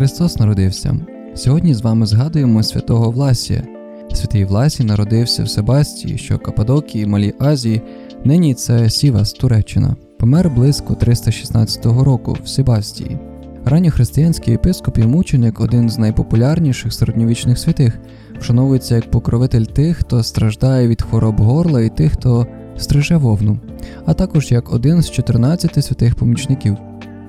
Христос народився. Сьогодні з вами згадуємо святого Власія. Святий Власій народився в Себастії, що Кападокії, Малій Азії, нині це Сівас, Туреччина. Помер близько 316 року в Себастії. Ранньохристиянський єпископ і мученик один з найпопулярніших середньовічних святих, вшановується як покровитель тих, хто страждає від хвороб горла і тих, хто стриже вовну, а також як один з 14 святих помічників.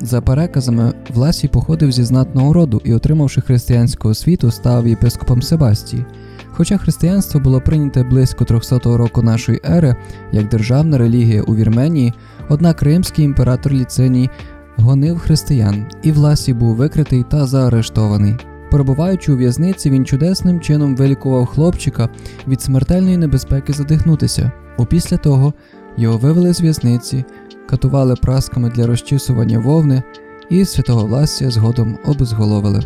За переказами, Власій походив зі знатного роду і, отримавши християнську освіту, став єпископом Себастії. Хоча християнство було прийняте близько 300 року нашої ери як державна релігія у Вірменії, однак римський імператор Ліциній гонив християн, і Власій був викритий та заарештований. Перебуваючи у в'язниці, він чудесним чином вилікував хлопчика від смертельної небезпеки задихнутися. Опісля того його вивели з в'язниці, катували прасками для розчісування вовни, і святого Власія згодом обезголовили.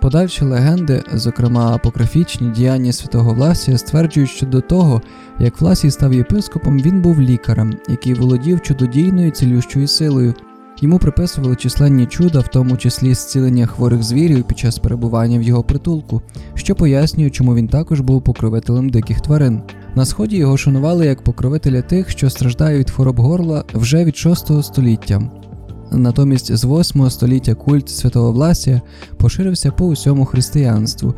Подальші легенди, зокрема апокрифічні діяння святого Власія, стверджують, що до того, як Власій став єпископом, він був лікарем, який володів чудодійною цілющою силою. Йому приписували численні чуда, в тому числі зцілення хворих звірів під час перебування в його притулку, що пояснює, чому він також був покровителем диких тварин. На сході його шанували як покровителя тих, що страждають від хвороб горла вже від 6 століття. Натомість з 8 століття культ святого Власія поширився по усьому християнству.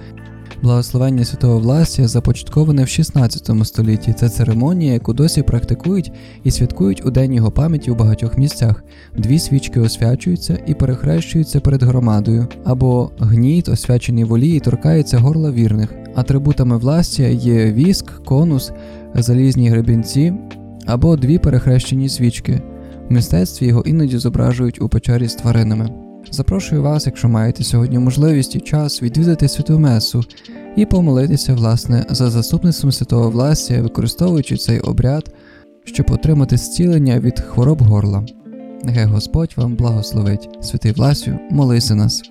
Благословення святого Власія започатковане в 16 столітті. Це церемонія, яку досі практикують і святкують у день його пам'яті у багатьох місцях. Дві свічки освячуються і перехрещуються перед громадою, або гніт, освячений в олії, торкається горла вірних. Атрибутами Власія є віск, конус, залізні гребінці або дві перехрещені свічки. В мистецтві його іноді зображують у печері з тваринами. Запрошую вас, якщо маєте сьогодні можливість і час відвідати святу месу і помолитися, власне, за заступництвом святого Власія, використовуючи цей обряд, щоб отримати зцілення від хвороб горла. Нехай Господь вам благословить, святий Власю, молися нас.